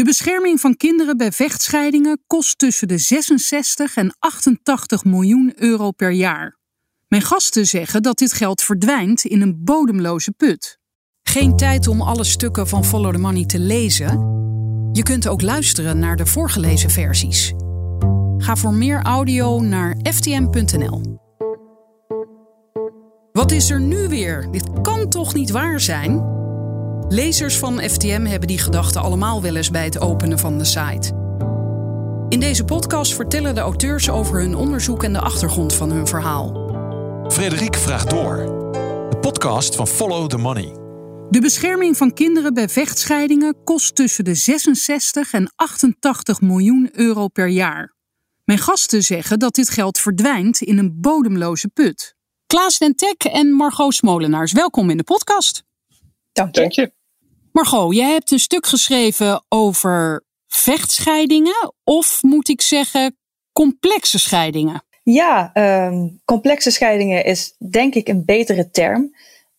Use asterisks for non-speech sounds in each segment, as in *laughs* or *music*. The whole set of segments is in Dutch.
De bescherming van kinderen bij vechtscheidingen kost tussen de 66 en 88 miljoen euro per jaar. Mijn gasten zeggen dat dit geld verdwijnt in een bodemloze put. Geen tijd om alle stukken van Follow the Money te lezen. Je kunt ook luisteren naar de voorgelezen versies. Ga voor meer audio naar ftm.nl. Wat is er nu weer? Dit kan toch niet waar zijn? Lezers van FTM hebben die gedachten allemaal wel eens bij het openen van de site. In deze podcast vertellen de auteurs over hun onderzoek en de achtergrond van hun verhaal. Frederik vraagt door. De podcast van Follow the Money. De bescherming van kinderen bij vechtscheidingen kost tussen de 66 en 88 miljoen euro per jaar. Mijn gasten zeggen dat dit geld verdwijnt in een bodemloze put. Klaas Den Tek en Margot Smolenaars, welkom in de podcast. Dank je. Dank je. Margot, jij hebt een stuk geschreven over vechtscheidingen, of moet ik zeggen complexe scheidingen? Ja, um, complexe scheidingen is denk ik een betere term.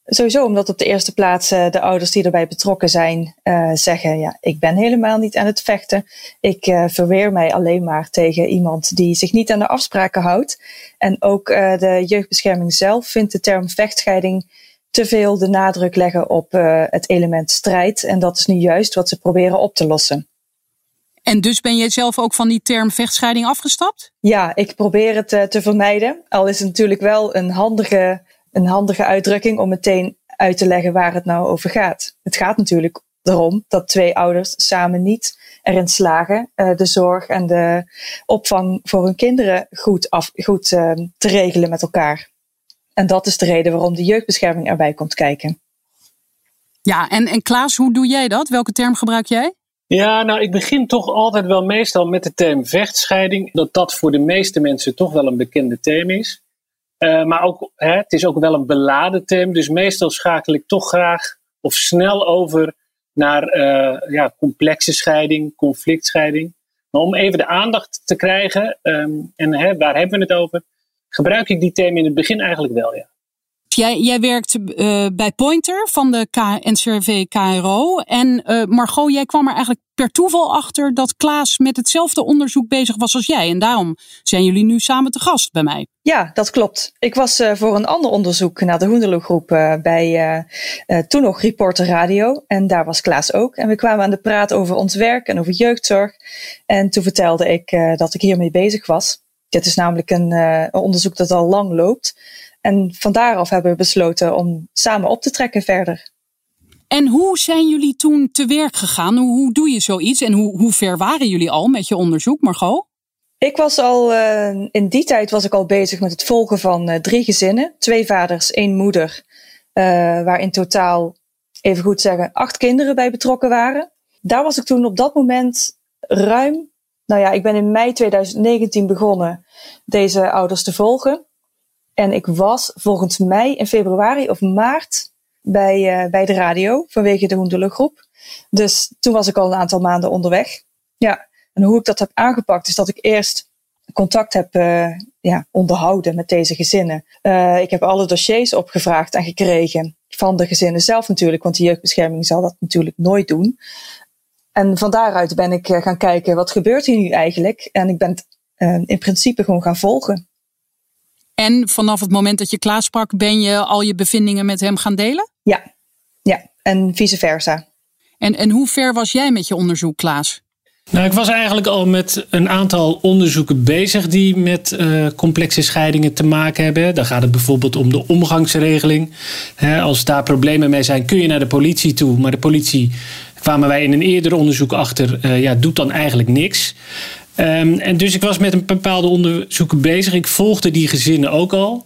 Sowieso omdat op de eerste plaats uh, de ouders die erbij betrokken zijn uh, zeggen: ja, ik ben helemaal niet aan het vechten. Ik uh, verweer mij alleen maar tegen iemand die zich niet aan de afspraken houdt. En ook de jeugdbescherming zelf vindt de term vechtscheiding te veel de nadruk leggen op uh, het element strijd. En dat is nu juist wat ze proberen op te lossen. En dus ben je zelf ook van die term vechtscheiding afgestapt? Ja, ik probeer het uh, te vermijden. Al is het natuurlijk wel een handige, een handige uitdrukking om meteen uit te leggen waar het nou over gaat. Het gaat natuurlijk erom dat twee ouders samen niet erin slagen uh, de zorg en de opvang voor hun kinderen goed, af, goed te regelen met elkaar. En dat is de reden waarom de jeugdbescherming erbij komt kijken. Ja, en, en Klaas, hoe doe jij dat? Welke term gebruik jij? Ja, nou, ik begin toch altijd wel meestal met de term vechtscheiding. Dat dat voor de meeste mensen toch wel een bekende term is. Uh, maar ook, hè, het is ook wel een beladen term. Dus meestal schakel ik toch graag of snel over naar uh, ja, complexe scheiding, conflictscheiding. Maar om even de aandacht te krijgen, um, en hè, waar hebben we het over? Gebruik ik die term in het begin eigenlijk wel, ja. Jij, jij werkt uh, bij Pointer van de K NCRV KRO. En uh, Margot, jij kwam er eigenlijk per toeval achter dat Klaas met hetzelfde onderzoek bezig was als jij. En daarom zijn jullie nu samen te gast bij mij. Ja, dat klopt. Ik was uh, voor een ander onderzoek naar de Hoenderloe-groep bij toen nog Reporter Radio. En daar was Klaas ook. En we kwamen aan de praat over ons werk en over jeugdzorg. En toen vertelde ik dat ik hiermee bezig was. Dit is namelijk een uh, onderzoek dat al lang loopt. En van daaraf hebben we besloten om samen op te trekken verder. En hoe zijn jullie toen te werk gegaan? Hoe, hoe doe je zoiets? En hoe, hoe ver waren jullie al met je onderzoek, Margot? Ik was al, uh, in die tijd was ik al bezig met het volgen van uh, drie gezinnen. Twee vaders, één moeder. waar in totaal, even goed zeggen, acht kinderen bij betrokken waren. Daar was ik toen op dat moment ruim nou ja, ik ben in mei 2019 begonnen deze ouders te volgen. En ik was volgens mij in februari of maart bij, uh, bij de radio vanwege de Hoendelengroep. Dus toen was ik al een aantal maanden onderweg. Ja, en hoe ik dat heb aangepakt is dat ik eerst contact heb uh, ja, onderhouden met deze gezinnen. Uh, ik heb alle dossiers opgevraagd en gekregen van de gezinnen zelf natuurlijk, want de jeugdbescherming zal dat natuurlijk nooit doen. En van daaruit ben ik eh, gaan kijken, wat gebeurt hier nu eigenlijk? En ik ben uh, in principe gewoon gaan volgen. En vanaf het moment dat je Klaas sprak, ben je al je bevindingen met hem gaan delen? Ja, ja. en vice versa. En, en hoe ver was jij met je onderzoek, Klaas? Nou, ik was eigenlijk al met een aantal onderzoeken bezig die met uh, complexe scheidingen te maken hebben. Dan gaat het bijvoorbeeld om de omgangsregeling. als daar problemen mee zijn, kun je naar de politie toe. Maar de politie kwamen wij in een eerder onderzoek achter, uh, ja, doet dan eigenlijk niks. Um, en dus ik was met een bepaalde onderzoeken bezig. Ik volgde die gezinnen ook al.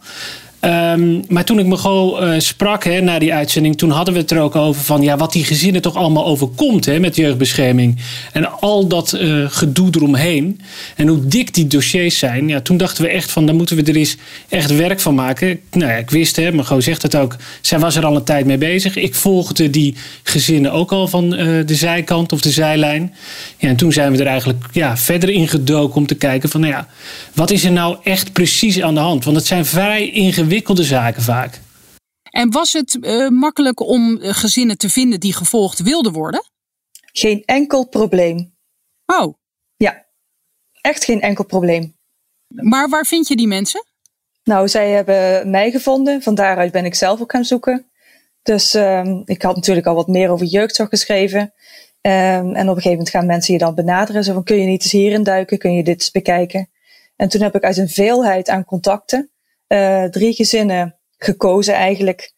Um, maar toen ik me uh, sprak hè, na die uitzending, toen hadden we het er ook over van ja, wat die gezinnen toch allemaal overkomt hè, met jeugdbescherming. En al dat uh, gedoe eromheen. En hoe dik die dossiers zijn. Ja, toen dachten we echt van, daar moeten we er eens echt werk van maken. Nou ja, ik wist, hè, Margot zegt het ook, zij was er al een tijd mee bezig. Ik volgde die gezinnen ook al van uh, de zijkant of de zijlijn. Ja, en toen zijn we er eigenlijk ja, verder in gedoken om te kijken van, nou ja, wat is er nou echt precies aan de hand? Want het zijn vrij ingewikkelde ingewikkelde zaken vaak. En was het uh, makkelijk om gezinnen te vinden die gevolgd wilden worden? Geen enkel probleem. Oh. Ja, echt geen enkel probleem. Maar waar vind je die mensen? Nou, zij hebben mij gevonden. Van daaruit ben ik zelf ook gaan zoeken. Dus um, ik had natuurlijk al wat meer over jeugdzorg geschreven. Um, en op een gegeven moment gaan mensen je dan benaderen. Zo van, kun je niet eens hierin duiken? Kun je dit eens bekijken? En toen heb ik uit een veelheid aan contacten uh, drie gezinnen gekozen eigenlijk.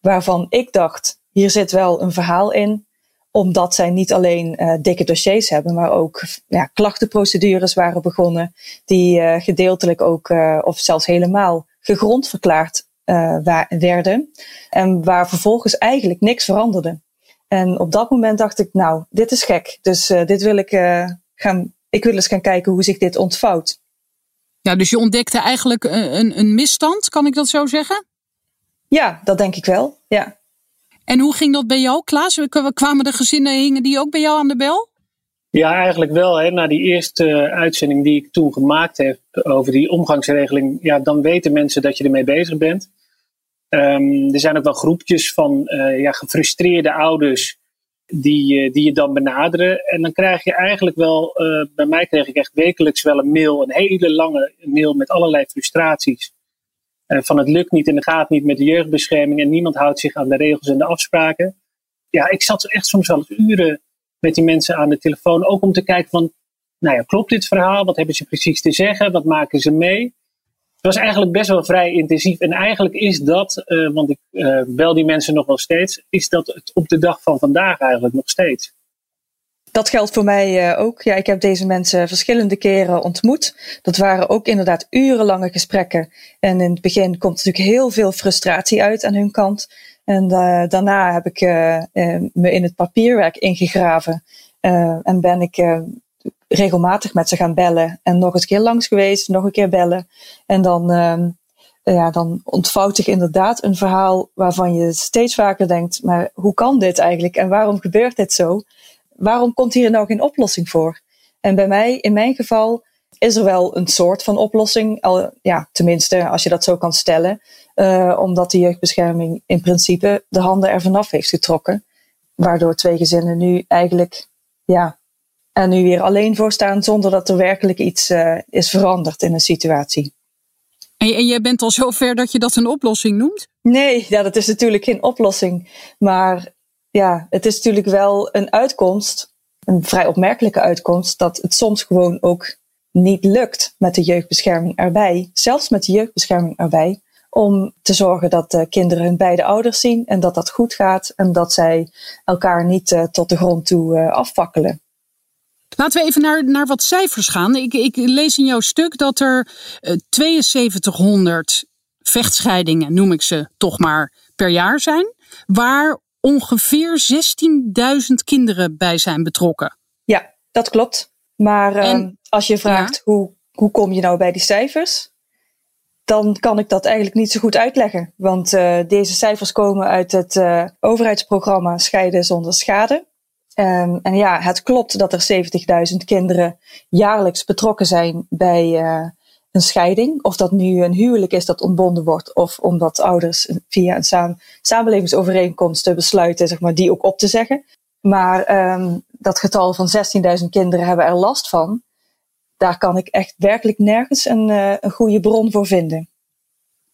Waarvan ik dacht, hier zit wel een verhaal in omdat zij niet alleen uh, dikke dossiers hebben, maar ook ja, klachtenprocedures waren begonnen, die uh, gedeeltelijk ook, of zelfs helemaal, gegrond verklaard werden. En waar vervolgens eigenlijk niks veranderde. En op dat moment dacht ik, nou, dit is gek. Dus dit wil ik gaan, ik wil eens gaan kijken hoe zich dit ontvouwt. Ja, dus je ontdekte eigenlijk een, een misstand, kan ik dat zo zeggen? Ja, dat denk ik wel. Ja. En hoe ging dat bij jou, Klaas? Kwamen de gezinnen, hingen die ook bij jou aan de bel? Ja, eigenlijk wel. Hè. Na die eerste uitzending die ik toen gemaakt heb over die omgangsregeling, ja, dan weten mensen dat je ermee bezig bent. Um, er zijn ook wel groepjes van uh, ja, gefrustreerde ouders die, uh, die je dan benaderen. En dan krijg je eigenlijk wel, uh, bij mij kreeg ik echt wekelijks wel een mail, een hele lange mail met allerlei frustraties. Eh, van het lukt niet en het gaat niet met de jeugdbescherming en niemand houdt zich aan de regels en de afspraken. Ja, ik zat echt soms wel uren met die mensen aan de telefoon, ook om te kijken van, nou ja, klopt dit verhaal? Wat hebben ze precies te zeggen? Wat maken ze mee? Het was eigenlijk best wel vrij intensief. En eigenlijk is dat, uh, want ik uh, bel die mensen nog wel steeds, is dat het op de dag van vandaag eigenlijk nog steeds. Dat geldt voor mij uh, ook. Ja, ik heb deze mensen verschillende keren ontmoet. Dat waren ook inderdaad urenlange gesprekken. En in het begin komt natuurlijk heel veel frustratie uit aan hun kant. En daarna heb ik me in het papierwerk ingegraven. en ben ik regelmatig met ze gaan bellen. En nog eens een keer langs geweest, nog een keer bellen. En dan, ehm, ja, dan ontvouwt zich inderdaad een verhaal waarvan je steeds vaker denkt: maar hoe kan dit eigenlijk? En waarom gebeurt dit zo? waarom komt hier nou geen oplossing voor? En bij mij, in mijn geval, is er wel een soort van oplossing. Al, ja, tenminste, als je dat zo kan stellen. Uh, omdat de jeugdbescherming in principe de handen er vanaf heeft getrokken. Waardoor twee gezinnen nu eigenlijk, ja, er nu weer alleen voor staan zonder dat er werkelijk iets uh, is veranderd in een situatie. En, en jij bent al zover dat je dat een oplossing noemt? Nee, ja, dat is natuurlijk geen oplossing. Maar ja, het is natuurlijk wel een uitkomst, een vrij opmerkelijke uitkomst, dat het soms gewoon ook niet lukt met de jeugdbescherming erbij, zelfs met de jeugdbescherming erbij, om te zorgen dat de kinderen hun beide ouders zien en dat dat goed gaat en dat zij elkaar niet uh, tot de grond toe uh, afvakkelen. Laten we even naar, naar wat cijfers gaan. Ik, ik lees in jouw stuk dat er uh, eh, 7200 vechtscheidingen, noem ik ze toch maar, per jaar zijn. Waar ongeveer 16.000 kinderen bij zijn betrokken. Ja, dat klopt. Maar en, uh, als je vraagt ja. hoe, hoe kom je nou bij die cijfers, dan kan ik dat eigenlijk niet zo goed uitleggen. Want uh, deze cijfers komen uit het uh, overheidsprogramma Scheiden zonder schade. Um, en ja, het klopt dat er 70.000 kinderen jaarlijks betrokken zijn bij uh, een scheiding. Of dat nu een huwelijk is dat ontbonden wordt, of omdat ouders via een saam, samenlevingsovereenkomst besluiten zeg maar, die ook op te zeggen. Maar um, dat getal van 16.000 kinderen hebben er last van. Daar kan ik echt werkelijk nergens een, uh, een goede bron voor vinden.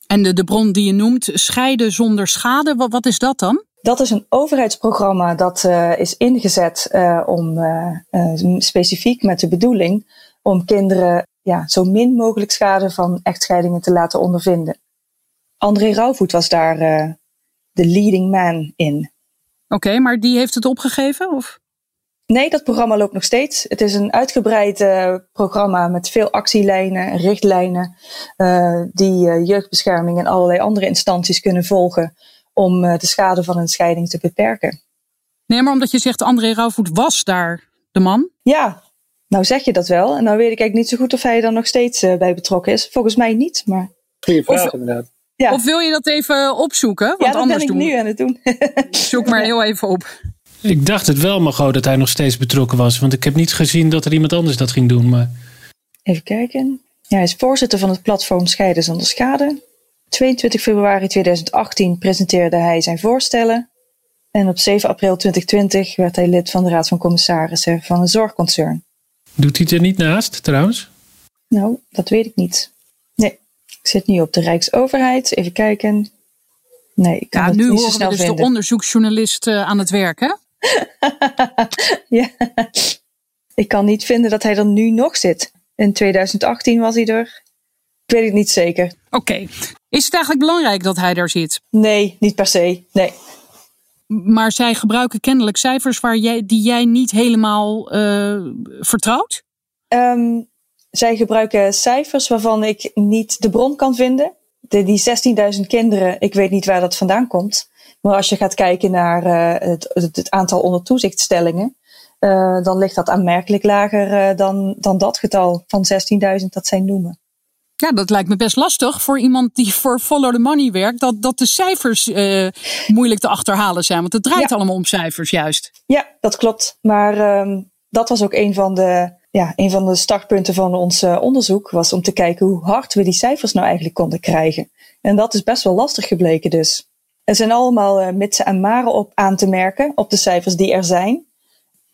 En de, de bron die je noemt, scheiden zonder schade, wat is dat dan? Dat is een overheidsprogramma dat uh, is ingezet uh, om specifiek met de bedoeling om kinderen ja, zo min mogelijk schade van echtscheidingen te laten ondervinden. André Rauwvoet was daar de leading man in. Oké, okay, maar die heeft het opgegeven? Of? Nee, dat programma loopt nog steeds. Het is een uitgebreid programma met veel actielijnen en richtlijnen die jeugdbescherming en allerlei andere instanties kunnen volgen om de schade van een scheiding te beperken. Nee, maar omdat je zegt André Rauwvoet was daar de man? Ja, nou zeg je dat wel. En nou weet ik eigenlijk niet zo goed of hij er nog steeds uh, bij betrokken is. Volgens mij niet, maar... Goeie vraag of, inderdaad. Ja. Of wil je dat even opzoeken? Want ja, dat anders ben ik doen. nu aan het doen. *laughs* Zoek maar heel even op. Ik dacht het wel, Margot, dat hij nog steeds betrokken was. Want ik heb niet gezien dat er iemand anders dat ging doen. Maar... Even kijken. Ja, hij is voorzitter van het platform Scheiden zonder schade. 22 februari 2018 presenteerde hij zijn voorstellen. En op 7 april 2020 werd hij lid van de Raad van Commissarissen van een zorgconcern. Doet hij er niet naast, trouwens? Nou, dat weet ik niet. Nee, ik zit nu op de Rijksoverheid. Even kijken. Nee, ik kan Ja, het nu niet zo horen we snel dus vinden. de onderzoeksjournalist eh, aan het werk, hè? *laughs* ja. Ik kan niet vinden dat hij er nu nog zit. In 2018 was hij er. Ik weet het niet zeker. Oké. Is het eigenlijk belangrijk dat hij daar zit? Nee, niet per se. Nee. Maar zij gebruiken kennelijk cijfers waar jij, die jij niet helemaal eh, vertrouwt? Ehm, zij gebruiken cijfers waarvan ik niet de bron kan vinden. De, die 16.000 kinderen, ik weet niet waar dat vandaan komt. Maar als je gaat kijken naar eh, het, het, het aantal onder toezichtstellingen, eh, dan ligt dat aanmerkelijk lager dan, dan dat getal van 16.000 dat zij noemen. Ja, dat lijkt me best lastig voor iemand die voor Follow the Money werkt. Dat, dat de cijfers eh, moeilijk te achterhalen zijn. Want het draait Ja. allemaal om cijfers juist. Ja, dat klopt. Maar ehm, dat was ook een van de, ja, een van de startpunten van ons eh, onderzoek. Was om te kijken hoe hard we die cijfers nou eigenlijk konden krijgen. En dat is best wel lastig gebleken dus. Er zijn allemaal eh, mitsen en maren op aan te merken op de cijfers die er zijn.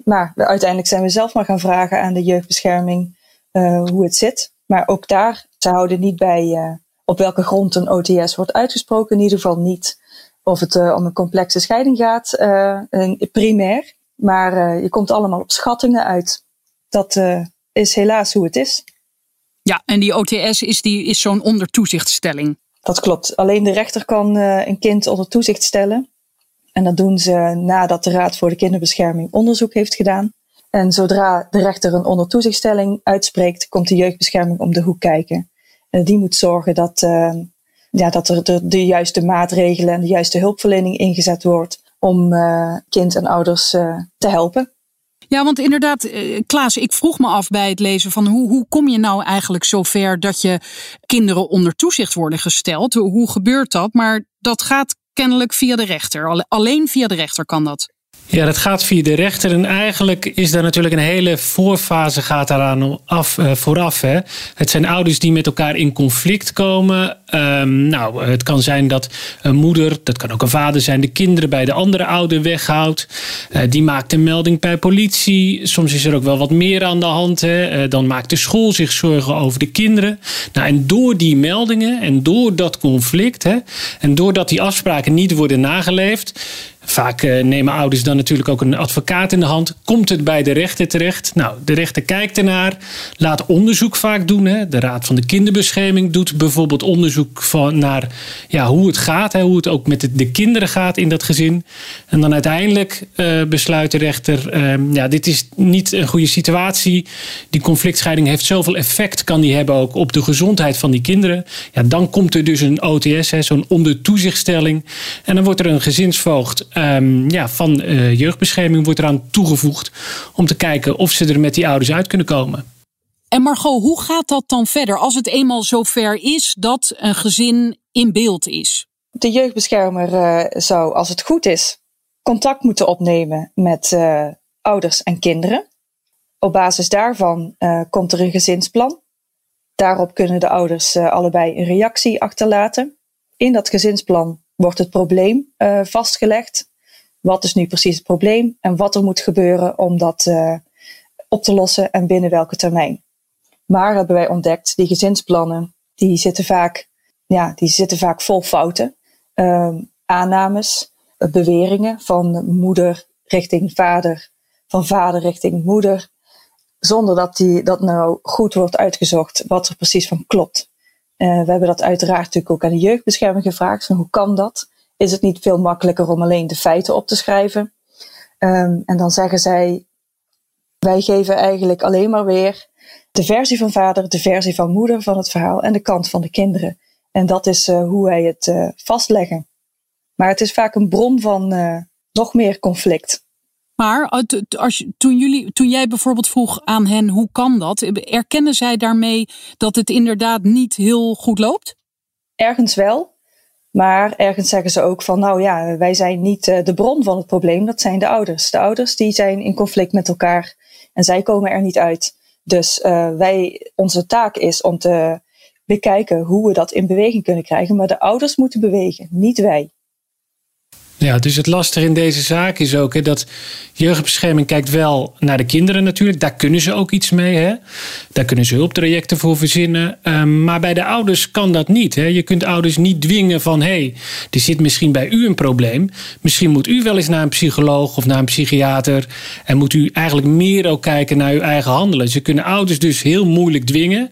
Maar uiteindelijk zijn we zelf maar gaan vragen aan de jeugdbescherming hoe het zit. Maar ook daar, ze houden niet bij eh, op welke grond een OTS wordt uitgesproken. In ieder geval niet of het eh, om een complexe scheiding gaat, eh, een- primair. Maar je komt allemaal op schattingen uit. Dat is helaas hoe het is. Ja, en die OTS is, die, is zo'n ondertoezichtstelling. Dat klopt. Alleen de rechter kan een kind onder toezicht stellen. En dat doen ze nadat de Raad voor de Kinderbescherming onderzoek heeft gedaan. En zodra de rechter een ondertoezichtstelling uitspreekt, komt de jeugdbescherming om de hoek kijken. Die moet zorgen dat, eh, ja, dat er de, juiste maatregelen en de juiste hulpverlening ingezet wordt om eh, kind en ouders eh, te helpen. Ja, want inderdaad, eh, Klaas, ik vroeg me af bij het lezen van hoe, hoe kom je nou eigenlijk zover dat je kinderen onder toezicht worden gesteld? Hoe, gebeurt dat? Maar dat gaat kennelijk via de rechter. Alle- Alleen via de rechter kan dat. Ja, dat gaat via de rechter. En eigenlijk is daar natuurlijk een hele voorfase gaat daaraan af, eh, vooraf. Hè. Het zijn ouders die met elkaar in conflict komen. Ehm, nou, het kan zijn dat een moeder, dat kan ook een vader zijn, de kinderen bij de andere ouder weghoudt. Eh, die maakt een melding bij politie. Soms is er ook wel wat meer aan de hand. Hè. Eh, dan maakt de school zich zorgen over de kinderen. Nou, en door die meldingen en door dat conflict, hè, en doordat die afspraken niet worden nageleefd. Vaak eh, nemen ouders dan natuurlijk ook een advocaat in de hand. Komt het bij de rechter terecht? Nou, de rechter kijkt ernaar. Laat onderzoek vaak doen. Hè. De Raad van de Kinderbescherming doet bijvoorbeeld onderzoek van, naar ja, hoe het gaat. Hè, hoe het ook met de, de kinderen gaat in dat gezin. En dan uiteindelijk eh, besluit de rechter... ehm, ja, dit is niet een goede situatie. Die conflictscheiding heeft zoveel effect... kan die hebben ook op de gezondheid van die kinderen. Ja, dan komt er dus een OTS, zo'n ondertoezichtstelling. En dan wordt er een gezinsvoogd ehm, ja, van eh, jeugdbescherming wordt eraan toegevoegd... om te kijken of ze er met die ouders uit kunnen komen. En Margot, hoe gaat dat dan verder als het eenmaal zover is dat een gezin in beeld is? De jeugdbeschermer eh, zou, als het goed is, contact moeten opnemen met eh, ouders en kinderen. Op basis daarvan eh, komt er een gezinsplan. Daarop kunnen de ouders eh, allebei een reactie achterlaten. In dat gezinsplan wordt het probleem eh, vastgelegd. Wat is nu precies het probleem en wat er moet gebeuren om dat eh, op te lossen en binnen welke termijn. Maar hebben wij ontdekt, die gezinsplannen, die zitten vaak, ja, die zitten vaak vol fouten. Ehm, aannames, beweringen van moeder richting vader, van vader richting moeder, zonder dat die, dat nou goed wordt uitgezocht wat er precies van klopt. Eh, we hebben dat uiteraard natuurlijk ook aan de jeugdbescherming gevraagd. Van hoe kan dat? Is het niet veel makkelijker om alleen de feiten op te schrijven? Ehm, en dan zeggen zij, wij geven eigenlijk alleen maar weer de versie van vader, de versie van moeder van het verhaal en de kant van de kinderen. En dat is eh, hoe wij het eh, vastleggen. Maar het is vaak een bron van nog meer conflict. Maar als, toen, jullie, toen jij bijvoorbeeld vroeg aan hen hoe kan dat, erkennen zij daarmee dat het inderdaad niet heel goed loopt? Ergens wel, maar ergens zeggen ze ook van, nou ja, wij zijn niet eh, de bron van het probleem, dat zijn de ouders. De ouders die zijn in conflict met elkaar en zij komen er niet uit. Dus eh, wij, onze taak is om te bekijken hoe we dat in beweging kunnen krijgen, maar de ouders moeten bewegen, niet wij. Ja, dus het lastige in deze zaak is ook hè, dat jeugdbescherming kijkt wel naar de kinderen natuurlijk. Daar kunnen ze ook iets mee. Hè? Daar kunnen ze hulptrajecten voor verzinnen. Um, maar bij de ouders kan dat niet. Hè? Je kunt ouders niet dwingen van... hé, hey, er zit misschien bij u een probleem. Misschien moet u wel eens naar een psycholoog of naar een psychiater. En moet u eigenlijk meer ook kijken naar uw eigen handelen. Ze kunnen ouders dus heel moeilijk dwingen.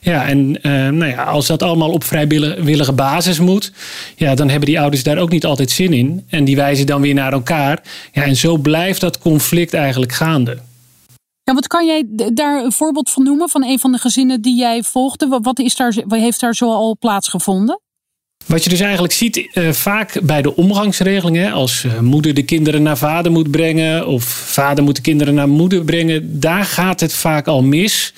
Ja, en uh, nou ja, als dat allemaal op vrijwillige basis moet... ja, dan hebben die ouders daar ook niet altijd zin in. En die wijzen dan weer naar elkaar. Ja, en zo blijft dat conflict eigenlijk gaande. Ja, wat kan jij daar een voorbeeld van noemen van een van de gezinnen die jij volgde? Wat, is daar, wat heeft daar zo al plaatsgevonden? Wat je dus eigenlijk ziet uh, vaak bij de omgangsregelingen, als uh, moeder de kinderen naar vader moet brengen of vader moet de kinderen naar moeder brengen, daar gaat het vaak al mis.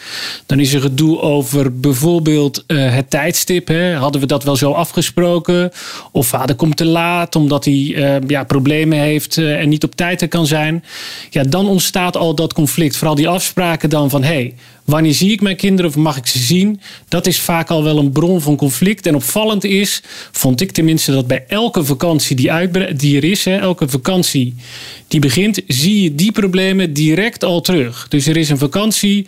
Dan is er gedoe over bijvoorbeeld uh, het tijdstip. Hè. Hadden we dat wel zo afgesproken? Of vader komt te laat omdat hij ja, problemen heeft en niet op tijd er kan zijn. Ja, dan ontstaat al dat conflict. Vooral die afspraken dan van hé, hey, Wanneer zie ik mijn kinderen of mag ik ze zien? Dat is vaak al wel een bron van conflict. En opvallend is, vond ik tenminste, dat bij elke vakantie die, die er is, hè, elke vakantie die begint, zie je die problemen direct al terug. Dus er is een vakantie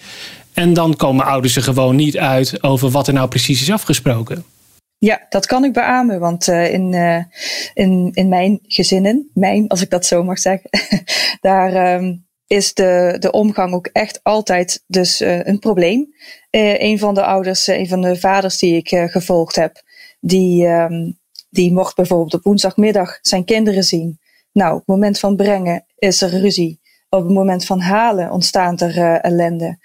en dan komen ouders er gewoon niet uit over wat er nou precies is afgesproken. Ja, dat kan ik beamen, want uh, in, uh, in, in mijn gezinnen, mijn als ik dat zo mag zeggen, *laughs* daar um, is de, de omgang ook echt altijd dus uh, een probleem. Uh, een van de ouders, uh, een van de vaders die ik gevolgd heb, die, um, die mocht bijvoorbeeld op woensdagmiddag zijn kinderen zien. Nou, op het moment van brengen is er ruzie. Op het moment van halen ontstaat er ellende.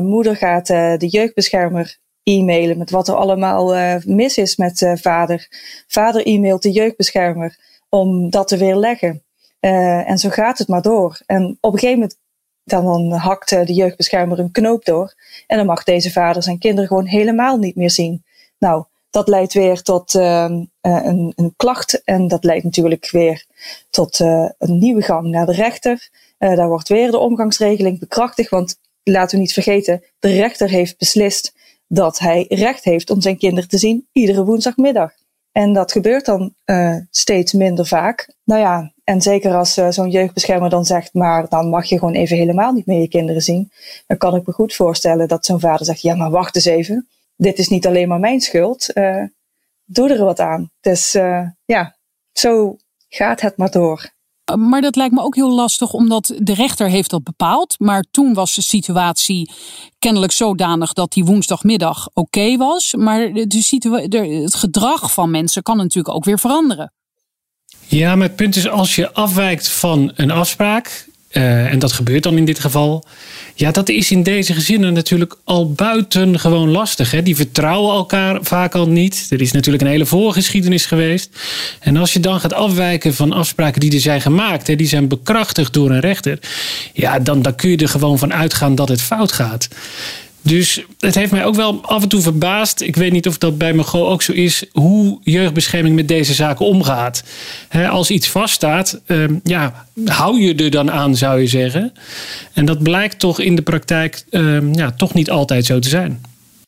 moeder gaat de jeugdbeschermer e-mailen met wat er allemaal mis is met vader. Vader e-mailt de jeugdbeschermer om dat te weerleggen. Uh, en zo gaat het maar door. En op een gegeven moment dan, dan hakt de jeugdbeschermer een knoop door. En dan mag deze vader zijn kinderen gewoon helemaal niet meer zien. Nou, dat leidt weer tot uh, een, een, klacht. En dat leidt natuurlijk weer tot uh, een nieuwe gang naar de rechter. daar wordt weer de omgangsregeling bekrachtigd. Want laten we niet vergeten, de rechter heeft beslist dat hij recht heeft om zijn kinderen te zien iedere woensdagmiddag. En dat gebeurt dan uh, steeds minder vaak. Nou ja, en zeker als uh, zo'n jeugdbeschermer dan zegt, maar dan mag je gewoon even helemaal niet meer je kinderen zien. Dan kan ik me goed voorstellen dat zo'n vader zegt, ja, maar wacht eens even. Dit is niet alleen maar mijn schuld. Uh, doe er wat aan. Dus ja, zo gaat het maar door. Maar dat lijkt me ook heel lastig, omdat de rechter heeft dat bepaald. Maar toen was de situatie kennelijk zodanig dat die woensdagmiddag oké was. Maar de het gedrag van mensen kan natuurlijk ook weer veranderen. Ja, maar het punt is, als je afwijkt van een afspraak, uh, en dat gebeurt dan in dit geval. Ja, dat is in deze gezinnen natuurlijk al buitengewoon lastig. Hè? Die vertrouwen elkaar vaak al niet. Er is natuurlijk een hele voorgeschiedenis geweest. En als je dan gaat afwijken van afspraken die er zijn gemaakt, hè, die zijn bekrachtigd door een rechter. Ja, dan, dan kun je er gewoon van uitgaan dat het fout gaat. Dus het heeft mij ook wel af en toe verbaasd. Ik weet niet of dat bij Mago ook zo is. Hoe jeugdbescherming met deze zaken omgaat. als iets vaststaat, ehm, ja, hou je er dan aan, zou je zeggen. En dat blijkt toch in de praktijk ehm, ja, toch niet altijd zo te zijn.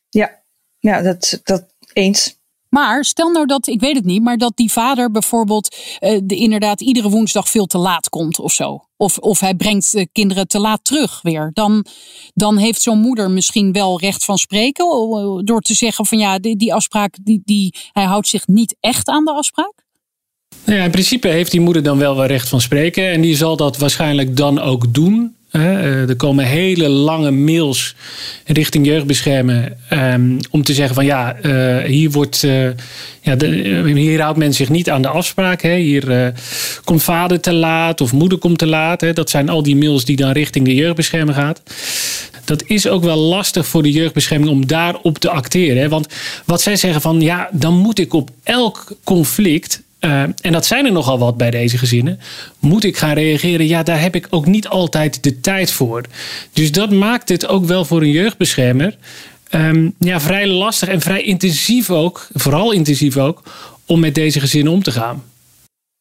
Ja, ja dat, dat eens. Maar stel nou dat, ik weet het niet, maar dat die vader bijvoorbeeld uh, de, inderdaad iedere woensdag veel te laat komt of zo. Of, of hij brengt de kinderen te laat terug weer. Dan, dan heeft zo'n moeder misschien wel recht van spreken door te zeggen van ja, die, die afspraak, die, die, hij houdt zich niet echt aan de afspraak. Nou ja, in principe heeft die moeder dan wel wel recht van spreken. En die zal dat waarschijnlijk dan ook doen. Eh, er komen hele lange mails richting jeugdbeschermen um, om te zeggen van ja, uh, hier, wordt, uh, ja hier houdt men zich niet aan de afspraak. Hè. Hier komt vader te laat of moeder komt te laat. Hè. Dat zijn al die mails die dan richting de jeugdbeschermer gaat. Dat is ook wel lastig voor de jeugdbescherming om daarop te acteren. Want wat zij zeggen van ja, dan moet ik op elk conflict uh, en dat zijn er nogal wat bij deze gezinnen. Moet ik gaan reageren? Ja, daar heb ik ook niet altijd de tijd voor. Dus dat maakt het ook wel voor een jeugdbeschermer um, ja, vrij lastig en vrij intensief ook, vooral intensief ook, om met deze gezinnen om te gaan.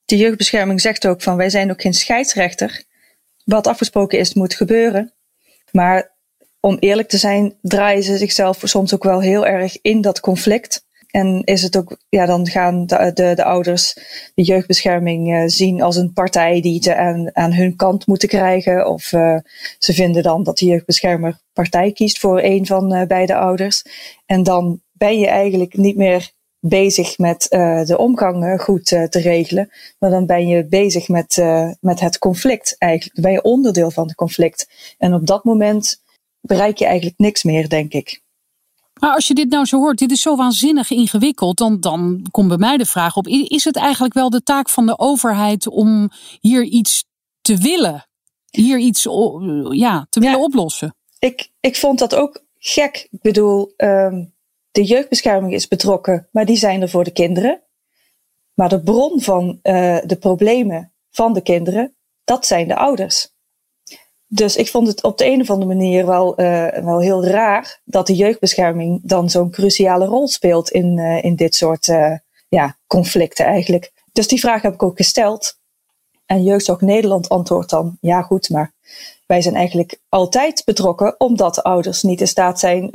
De jeugdbescherming zegt ook van wij zijn ook geen scheidsrechter. Wat afgesproken is, moet gebeuren. Maar om eerlijk te zijn, draaien ze zichzelf soms ook wel heel erg in dat conflict. En is het ook, ja, dan gaan de, de, de ouders de jeugdbescherming uh, zien als een partij die ze aan, aan hun kant moeten krijgen. Of uh, ze vinden dan dat de jeugdbeschermer partij kiest voor een van uh, beide ouders. En dan ben je eigenlijk niet meer bezig met de omgang goed te regelen. Maar dan ben je bezig met, met het conflict eigenlijk. Dan ben je onderdeel van het conflict. En op dat moment bereik je eigenlijk niks meer, denk ik. Maar als je dit nou zo hoort, dit is zo waanzinnig ingewikkeld, dan, dan komt bij mij de vraag op: is het eigenlijk wel de taak van de overheid om hier iets te willen? Hier iets ja, te willen oplossen? Ik, ik vond dat ook gek. Ik bedoel, um, de jeugdbescherming is betrokken, maar die zijn er voor de kinderen. Maar de bron van uh, de problemen van de kinderen, dat zijn de ouders. Dus ik vond het op de een of andere manier wel, uh, wel heel raar dat de jeugdbescherming dan zo'n cruciale rol speelt in, uh, in dit soort uh, ja, conflicten eigenlijk. Dus die vraag heb ik ook gesteld. En Jeugdzorg Nederland antwoordt dan, ja goed, maar wij zijn eigenlijk altijd betrokken omdat de ouders niet in staat zijn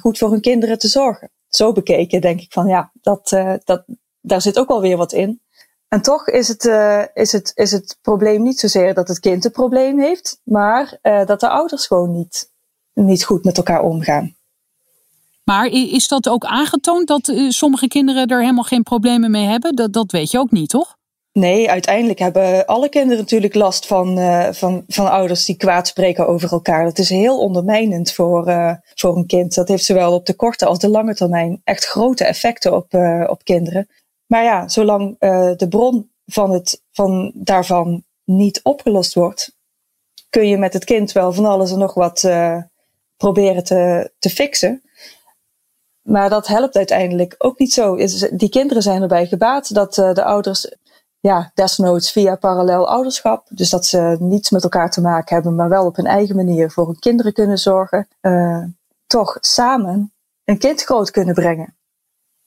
goed voor hun kinderen te zorgen. Zo bekeken denk ik van ja, dat, dat, daar zit ook wel weer wat in. En toch is het, uh, is, het, is het probleem niet zozeer dat het kind een probleem heeft, maar uh, dat de ouders gewoon niet, niet goed met elkaar omgaan. Maar is dat ook aangetoond dat uh, sommige kinderen er helemaal geen problemen mee hebben? Dat, dat weet je ook niet, toch? Nee, uiteindelijk hebben alle kinderen natuurlijk last van, van, van ouders die kwaad spreken over elkaar. Dat is heel ondermijnend voor, voor een kind. Dat heeft zowel op de korte als de lange termijn echt grote effecten op, op kinderen. Maar ja, zolang uh, de bron van, het, van daarvan niet opgelost wordt, kun je met het kind wel van alles en nog wat uh, proberen te, te fixen. Maar dat helpt uiteindelijk ook niet zo. Die kinderen zijn erbij gebaat dat uh, de ouders, ja, desnoods via parallel ouderschap, dus dat ze niets met elkaar te maken hebben, maar wel op hun eigen manier voor hun kinderen kunnen zorgen, toch samen een kind groot kunnen brengen.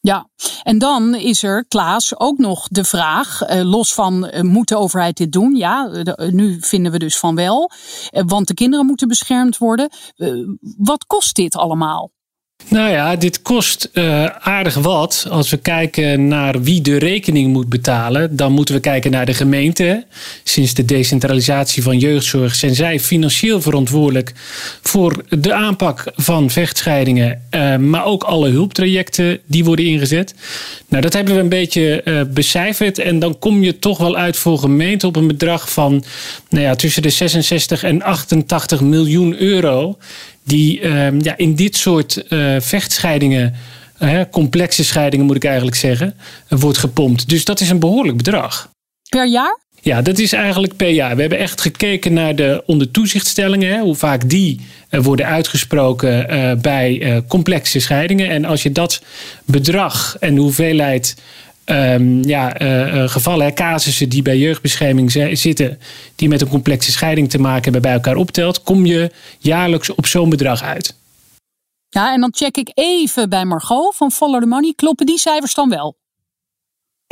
Ja, en dan is er, Klaas, ook nog de vraag, eh, los van uh, moet de overheid dit doen? Ja, de, nu vinden we dus van wel, eh, want de kinderen moeten beschermd worden. wat kost dit allemaal? Nou ja, dit kost uh, aardig wat. Als we kijken naar wie de rekening moet betalen, dan moeten we kijken naar de gemeente. Sinds de decentralisatie van jeugdzorg zijn zij financieel verantwoordelijk voor de aanpak van vechtscheidingen, uh, maar ook alle hulptrajecten die worden ingezet. Nou, dat hebben we een beetje uh, becijferd en dan kom je toch wel uit voor gemeente op een bedrag van nou ja, tussen de 66 en 88 miljoen euro die ehm, ja, in dit soort uh, vechtscheidingen, uh, complexe scheidingen moet ik eigenlijk zeggen, uh, wordt gepompt. Dus dat is een behoorlijk bedrag. Per jaar? Ja, dat is eigenlijk per jaar. We hebben echt gekeken naar de ondertoezichtstellingen, hè, hoe vaak die worden uitgesproken bij complexe scheidingen. En als je dat bedrag en de hoeveelheid um, ja, uh, gevallen, casussen die bij jeugdbescherming zitten, die met een complexe scheiding te maken hebben, bij elkaar optelt, kom je jaarlijks op zo'n bedrag uit. Ja, en dan check ik even bij Margot van Follow the Money. Kloppen die cijfers dan wel?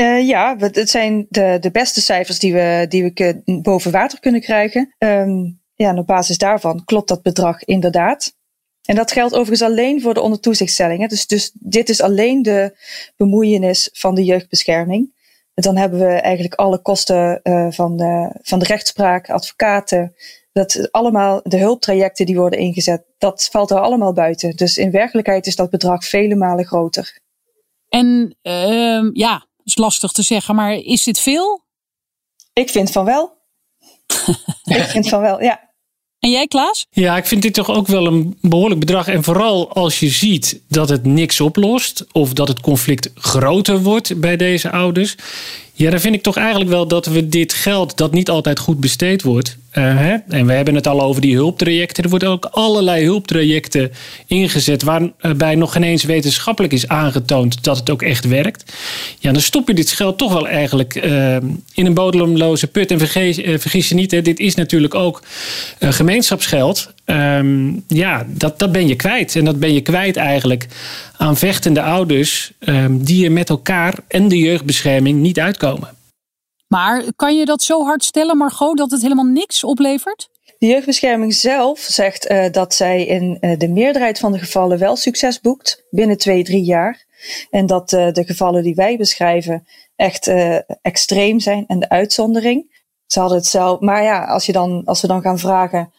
Uh, ja, het zijn de, de beste cijfers die we, die we boven water kunnen krijgen. Um, ja, en op basis daarvan klopt dat bedrag inderdaad. En dat geldt overigens alleen voor de ondertoezichtstellingen. Dus, dus dit is alleen de bemoeienis van de jeugdbescherming. En dan hebben we eigenlijk alle kosten uh, van, de, van de rechtspraak, advocaten, dat allemaal de hulptrajecten die worden ingezet, dat valt er allemaal buiten. Dus in werkelijkheid is dat bedrag vele malen groter. En uh, ja, dat is lastig te zeggen, maar is dit veel? Ik vind van wel. *laughs* ik vind van wel, ja. En jij, Klaas? Ja, ik vind dit toch ook wel een behoorlijk bedrag. En vooral als je ziet dat het niks oplost. of dat het conflict groter wordt bij deze ouders. Ja, dan vind ik toch eigenlijk wel dat we dit geld dat niet altijd goed besteed wordt. Uh, hè? En we hebben het al over die hulptrajecten. Er worden ook allerlei hulptrajecten ingezet. waarbij nog geen eens wetenschappelijk is aangetoond dat het ook echt werkt. Ja, dan stop je dit geld toch wel eigenlijk uh, in een bodemloze put. En vergeet, uh, vergis je niet, hè, dit is natuurlijk ook gemeenschapsgeld. Um, ja, dat, dat ben je kwijt. En dat ben je kwijt eigenlijk aan vechtende ouders um, die er met elkaar en de jeugdbescherming niet uitkomen. Maar kan je dat zo hard stellen, Margot, dat het helemaal niks oplevert? De jeugdbescherming zelf zegt uh, dat zij in uh, de meerderheid van de gevallen wel succes boekt binnen twee, drie jaar. En dat de gevallen die wij beschrijven echt extreem zijn en de uitzondering. Ze hadden het zelf. Maar ja, als, je dan, als we dan gaan vragen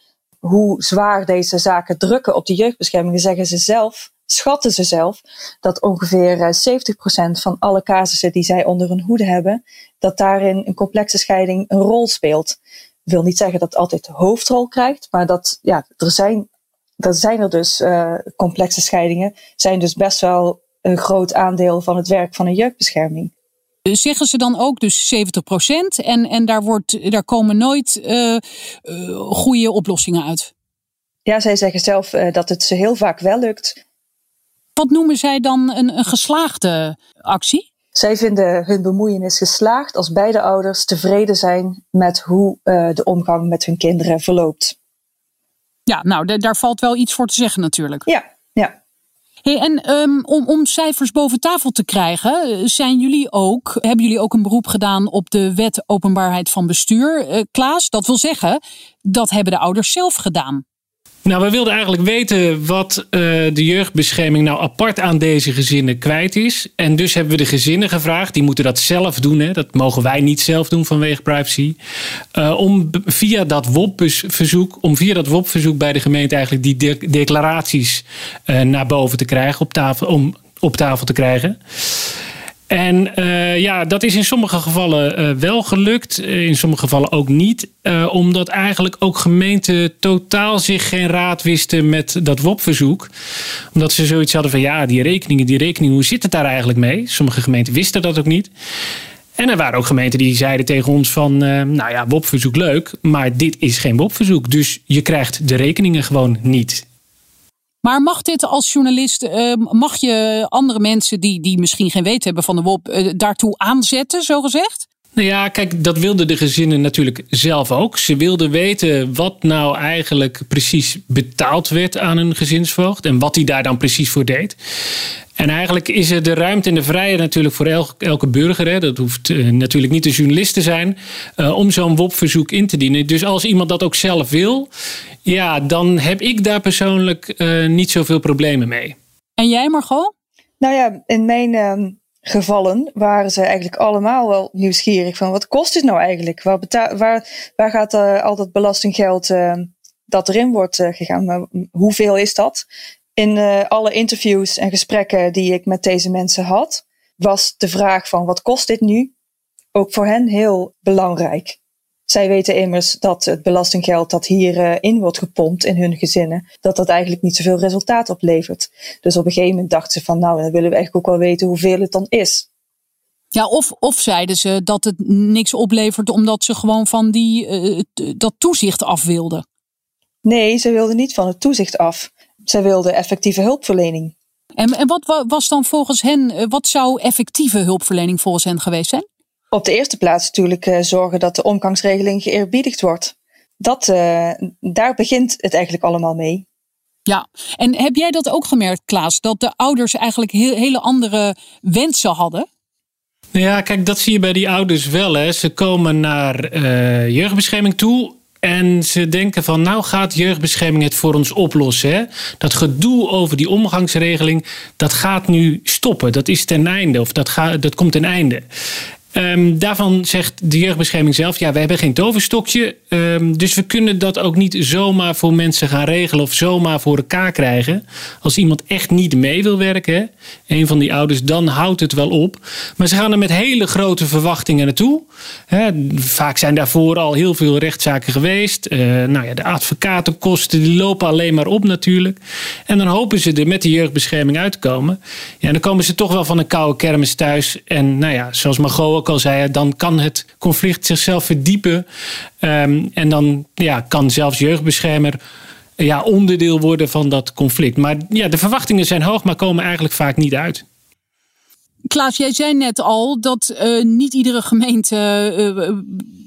hoe zwaar deze zaken drukken op de jeugdbescherming, zeggen ze zelf, schatten ze zelf, dat ongeveer 70% van alle casussen die zij onder hun hoede hebben, dat daarin een complexe scheiding een rol speelt wil niet zeggen dat het altijd de hoofdrol krijgt, maar dat ja, er zijn, er zijn er dus uh, complexe scheidingen, zijn dus best wel een groot aandeel van het werk van een jeugdbescherming. Zeggen ze dan ook dus 70% en, en daar, wordt, daar komen nooit uh, uh, goede oplossingen uit? Ja, zij zeggen zelf dat het ze heel vaak wel lukt. Wat noemen zij dan een, een geslaagde actie? Zij vinden hun bemoeienis geslaagd als beide ouders tevreden zijn met hoe de omgang met hun kinderen verloopt. Ja, nou, daar valt wel iets voor te zeggen natuurlijk. Ja. Hey, en um, om, om cijfers boven tafel te krijgen, zijn jullie ook, hebben jullie ook een beroep gedaan op de wet openbaarheid van bestuur, uh, Klaas? Dat wil zeggen, dat hebben de ouders zelf gedaan. Nou, we wilden eigenlijk weten wat uh, de jeugdbescherming nou apart aan deze gezinnen kwijt is. En dus hebben we de gezinnen gevraagd, die moeten dat zelf doen. Hè? Dat mogen wij niet zelf doen vanwege privacy. Uh, om via dat WOP-verzoek, om via dat WOP-verzoek bij de gemeente eigenlijk die de declaraties uh, naar boven te krijgen, op tafel, om op tafel te krijgen. En uh, ja, dat is in sommige gevallen uh, wel gelukt, uh, in sommige gevallen ook niet. omdat eigenlijk ook gemeenten totaal zich geen raad wisten met dat WOP-verzoek. Omdat ze zoiets hadden van ja, die rekeningen, die rekeningen, hoe zit het daar eigenlijk mee? Sommige gemeenten wisten dat ook niet. En er waren ook gemeenten die zeiden tegen ons van, nou ja, WOP-verzoek leuk, maar dit is geen WOP-verzoek. Dus je krijgt de rekeningen gewoon niet. Maar mag dit als journalist, uh, mag je andere mensen die, die misschien geen weet hebben van de WOP uh, daartoe aanzetten, zo gezegd? Nou ja, kijk, dat wilden de gezinnen natuurlijk zelf ook. Ze wilden weten wat nou eigenlijk precies betaald werd aan een gezinsvoogd en wat hij daar dan precies voor deed. En eigenlijk is er de ruimte en de vrijheid natuurlijk voor elke, elke burger. Hè, dat hoeft uh, natuurlijk niet de journalist te zijn. Uh, om zo'n WOP-verzoek in te dienen. Dus als iemand dat ook zelf wil. Ja, dan heb ik daar persoonlijk uh, niet zoveel problemen mee. En jij Margot? Nou ja, in mijn uh, gevallen waren ze eigenlijk allemaal wel nieuwsgierig. Van wat kost het nou eigenlijk? Waar, waar, waar gaat al dat belastinggeld dat erin wordt gegaan? hoeveel is dat? In uh, alle interviews en gesprekken die ik met deze mensen had, was de vraag van wat kost dit nu ook voor hen heel belangrijk. Zij weten immers dat het belastinggeld dat hierin uh, wordt gepompt in hun gezinnen, dat dat eigenlijk niet zoveel resultaat oplevert. Dus op een gegeven moment dachten ze van nou, dan willen we eigenlijk ook wel weten hoeveel het dan is. Ja, of, of zeiden ze dat het niks oplevert omdat ze gewoon van die, uh, dat toezicht af wilden? Nee, ze wilden niet van het toezicht af. Zij wilden effectieve hulpverlening. En, en wat was dan volgens hen, eh, wat zou effectieve hulpverlening volgens hen geweest zijn? Op de eerste plaats natuurlijk uh, zorgen dat de omgangsregeling geëerbiedigd wordt. Dat, uh, daar begint het eigenlijk allemaal mee. Ja, en heb jij dat ook gemerkt, Klaas, dat de ouders eigenlijk heel, hele andere wensen hadden? Nou ja, kijk, dat zie je bij die ouders wel. Hè. Ze komen naar uh, jeugdbescherming toe en ze denken van nou gaat jeugdbescherming het voor ons oplossen. Hè? Dat gedoe over die omgangsregeling, dat gaat nu stoppen. Dat is ten einde of dat, gaat, dat komt ten einde. Um, daarvan zegt de jeugdbescherming zelf: ja, we hebben geen toverstokje. Um, dus we kunnen dat ook niet zomaar voor mensen gaan regelen of zomaar voor elkaar krijgen. Als iemand echt niet mee wil werken, een van die ouders, dan houdt het wel op. Maar ze gaan er met hele grote verwachtingen naartoe. vaak zijn daarvoor al heel veel rechtszaken geweest. Uh, nou ja, de advocatenkosten die lopen alleen maar op natuurlijk. En dan hopen ze er met de jeugdbescherming uit te komen. Ja, dan komen ze toch wel van een koude kermis thuis. En nou ja, zoals Margot al zei, dan kan het conflict zichzelf verdiepen. Um, en dan ja, kan zelfs jeugdbeschermer ja, onderdeel worden van dat conflict. Maar ja, de verwachtingen zijn hoog, maar komen eigenlijk vaak niet uit. Klaas, jij zei net al dat uh, niet iedere gemeente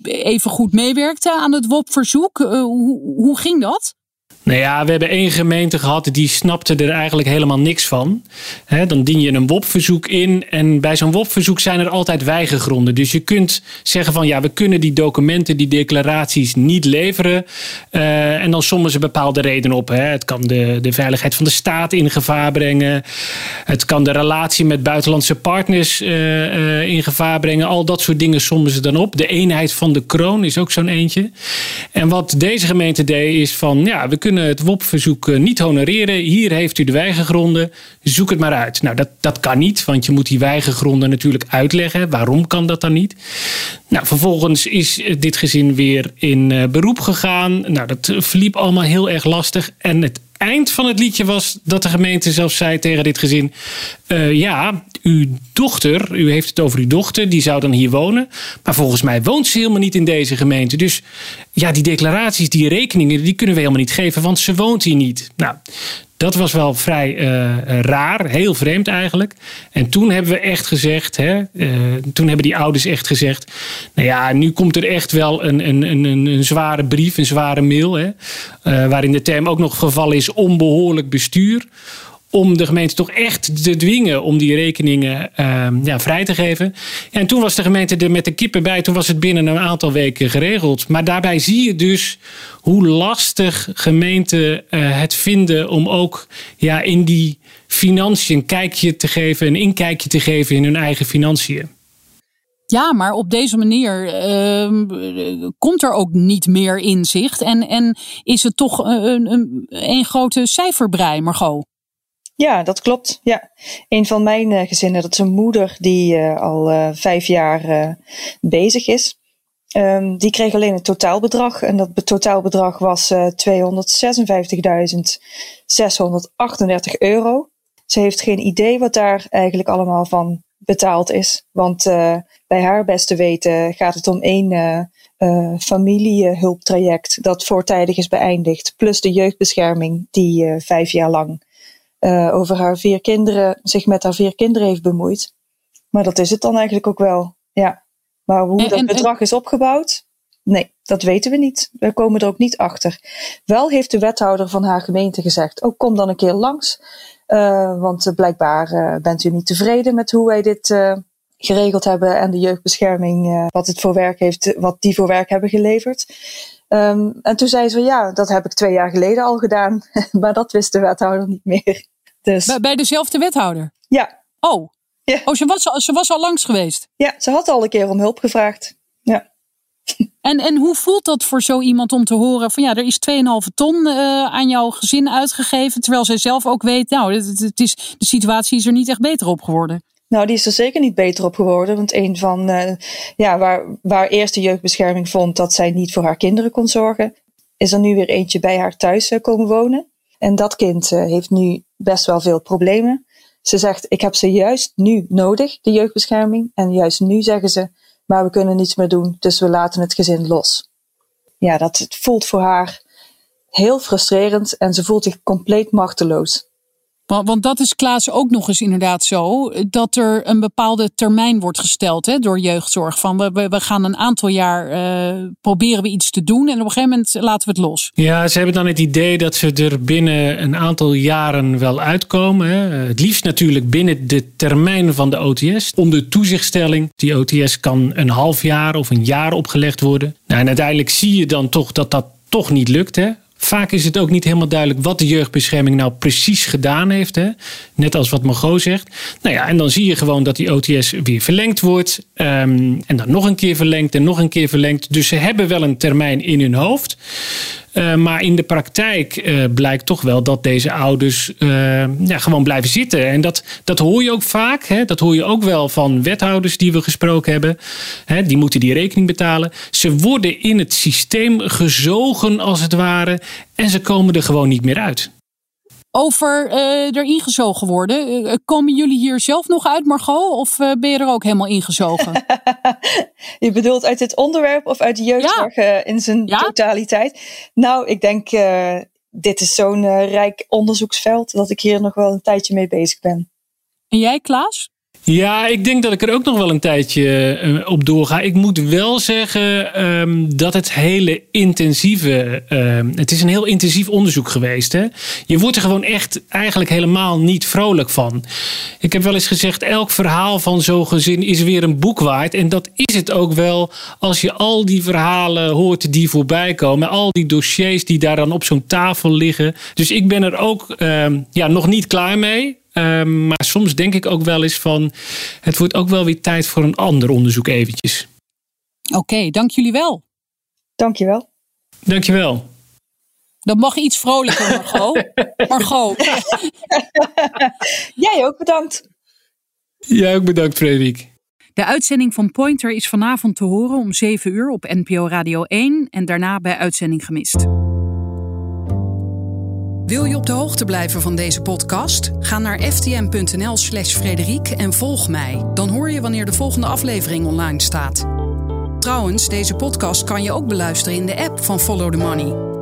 uh, even goed meewerkte aan het WOP-verzoek. Hoe ging dat? Nou ja, we hebben één gemeente gehad die snapte er eigenlijk helemaal niks van. dan dien je een WOP-verzoek in en bij zo'n WOP-verzoek zijn er altijd weigergronden. Dus je kunt zeggen van ja, we kunnen die documenten, die declaraties niet leveren. Uh, en dan sommen ze bepaalde redenen op. Het kan de, de veiligheid van de staat in gevaar brengen. Het kan de relatie met buitenlandse partners uh, uh, in gevaar brengen. Al dat soort dingen sommen ze dan op. De eenheid van de kroon is ook zo'n eentje. En wat deze gemeente deed is van ja, we kunnen het WOP-verzoek eh, niet honoreren. Hier heeft u de weigergronden. Zoek het maar uit. Nou, dat, dat kan niet, want je moet die weigergronden natuurlijk uitleggen. Waarom kan dat dan niet? Nou, vervolgens is dit gezin weer in beroep gegaan. Nou, dat verliep allemaal heel erg lastig. En het eind van het liedje was dat de gemeente zelfs zei tegen dit gezin: uh, Ja, uw dochter, u heeft het over uw dochter, die zou dan hier wonen. Maar volgens mij woont ze helemaal niet in deze gemeente. Dus ja, die declaraties, die rekeningen, die kunnen we helemaal niet geven, want ze woont hier niet. Nou, dat was wel vrij uh, raar, heel vreemd eigenlijk. En toen hebben we echt gezegd, hè, uh, toen hebben die ouders echt gezegd, nou ja, nu komt er echt wel een, een, een, een zware brief, een zware mail, hè, waarin de term ook nog gevallen is onbehoorlijk bestuur om de gemeente toch echt te dwingen om die rekeningen uh, ja, vrij te geven. En toen was de gemeente er met de kippen bij. Toen was het binnen een aantal weken geregeld. Maar daarbij zie je dus hoe lastig gemeenten uh, het vinden om ook ja, in die financiën een kijkje te geven, een inkijkje te geven in hun eigen financiën. Ja, maar op deze manier uh, komt er ook niet meer inzicht. En, en is het toch een, een, een grote cijferbrei, Margot? Ja, dat klopt. Ja. Een van mijn uh, gezinnen, dat is een moeder die uh, al uh, vijf jaar bezig is. Um, die kreeg alleen het totaalbedrag en dat totaalbedrag was 256.638 euro. Ze heeft geen idee wat daar eigenlijk allemaal van betaald is. Want bij haar beste weten gaat het om één familiehulptraject dat voortijdig is beëindigd. Plus de jeugdbescherming die vijf jaar lang uh, over haar vier kinderen, zich met haar vier kinderen heeft bemoeid. Maar dat is het dan eigenlijk ook wel. Ja. Maar hoe dat bedrag is opgebouwd, nee, dat weten we niet. We komen er ook niet achter. Wel heeft de wethouder van haar gemeente gezegd: Oh, kom dan een keer langs. Uh, want blijkbaar uh, bent u niet tevreden met hoe wij dit geregeld hebben en de jeugdbescherming, wat het voor werk heeft, wat die voor werk hebben geleverd. Um, en toen zei ze, ja, dat heb ik twee jaar geleden al gedaan. *laughs* maar dat wist de wethouder niet meer. Dus. Bij, bij dezelfde wethouder? Ja. Oh. Ja. Oh, ze was, ze was al langs geweest? Ja, ze had al een keer om hulp gevraagd. Ja. *laughs* En, en hoe voelt dat voor zo iemand om te horen van ja, er is 2,5 ton uh, aan jouw gezin uitgegeven, terwijl zij zelf ook weet, nou, het, het is, de situatie is er niet echt beter op geworden. Nou, die is er zeker niet beter op geworden. Want een van, uh, ja, waar, waar eerst de jeugdbescherming vond dat zij niet voor haar kinderen kon zorgen, is er nu weer eentje bij haar thuis uh, komen wonen. En dat kind uh, heeft nu best wel veel problemen. Ze zegt, ik heb ze juist nu nodig, de jeugdbescherming. En juist nu zeggen ze, maar we kunnen niets meer doen, dus we laten het gezin los. Ja, dat voelt voor haar heel frustrerend en ze voelt zich compleet machteloos. Want, want dat is Klaas ook nog eens inderdaad zo, dat er een bepaalde termijn wordt gesteld hè, door jeugdzorg. Van we, we gaan een aantal jaar uh, proberen we iets te doen en op een gegeven moment laten we het los. Ja, ze hebben dan het idee dat ze er binnen een aantal jaren wel uitkomen. Hè. Het liefst natuurlijk binnen de termijn van de OTS. Onder toezichtstelling. Die OTS kan een half jaar of een jaar opgelegd worden. Nou, en uiteindelijk zie je dan toch dat dat toch niet lukt. Hè? Vaak is het ook niet helemaal duidelijk wat de jeugdbescherming nou precies gedaan heeft. Hè? Net als wat Margot zegt. Nou ja, en dan zie je gewoon dat die OTS weer verlengd wordt. Um, en dan nog een keer verlengd en nog een keer verlengd. Dus ze hebben wel een termijn in hun hoofd. Uh, maar in de praktijk uh, blijkt toch wel dat deze ouders uh, ja, gewoon blijven zitten. En dat, dat hoor je ook vaak. Hè? Dat hoor je ook wel van wethouders die we gesproken hebben. Hè? Die moeten die rekening betalen. Ze worden in het systeem gezogen als het ware. En ze komen er gewoon niet meer uit over uh, erin gezogen worden. Uh, komen jullie hier zelf nog uit, Margot? Of uh, ben je er ook helemaal ingezogen? *laughs* je bedoelt uit dit onderwerp of uit de jeugdzorg ja. in zijn ja? totaliteit? Nou, ik denk, dit is zo'n rijk onderzoeksveld dat ik hier nog wel een tijdje mee bezig ben. En jij, Klaas? Ja, ik denk dat ik er ook nog wel een tijdje eh, op doorga. Ik moet wel zeggen ehm, dat het hele intensieve. Um, het is een heel intensief onderzoek geweest. Hè? Je wordt er gewoon echt eigenlijk helemaal niet vrolijk van. Ik heb wel eens gezegd: elk verhaal van zo'n gezin is weer een boek waard. En dat is het ook wel als je al die verhalen hoort die voorbij komen. Al die dossiers die daar dan op zo'n tafel liggen. Dus ik ben er ook um, ja, nog niet klaar mee. Um, maar soms denk ik ook wel eens van... het wordt ook wel weer tijd voor een ander onderzoek eventjes. Oké, okay, dank jullie wel. Dank je wel. Dank je wel. Dat mag iets vrolijker, Margot. *laughs* Margot. *laughs* Jij ook bedankt. Jij ook bedankt, Frederik. De uitzending van Pointer is vanavond te horen om 7 uur op NPO Radio 1 en daarna bij uitzending gemist. Wil je op de hoogte blijven van deze podcast? Ga naar ftm.nl/slash Frederiek en volg mij. Dan hoor je wanneer de volgende aflevering online staat. Trouwens, deze podcast kan je ook beluisteren in de app van Follow the Money.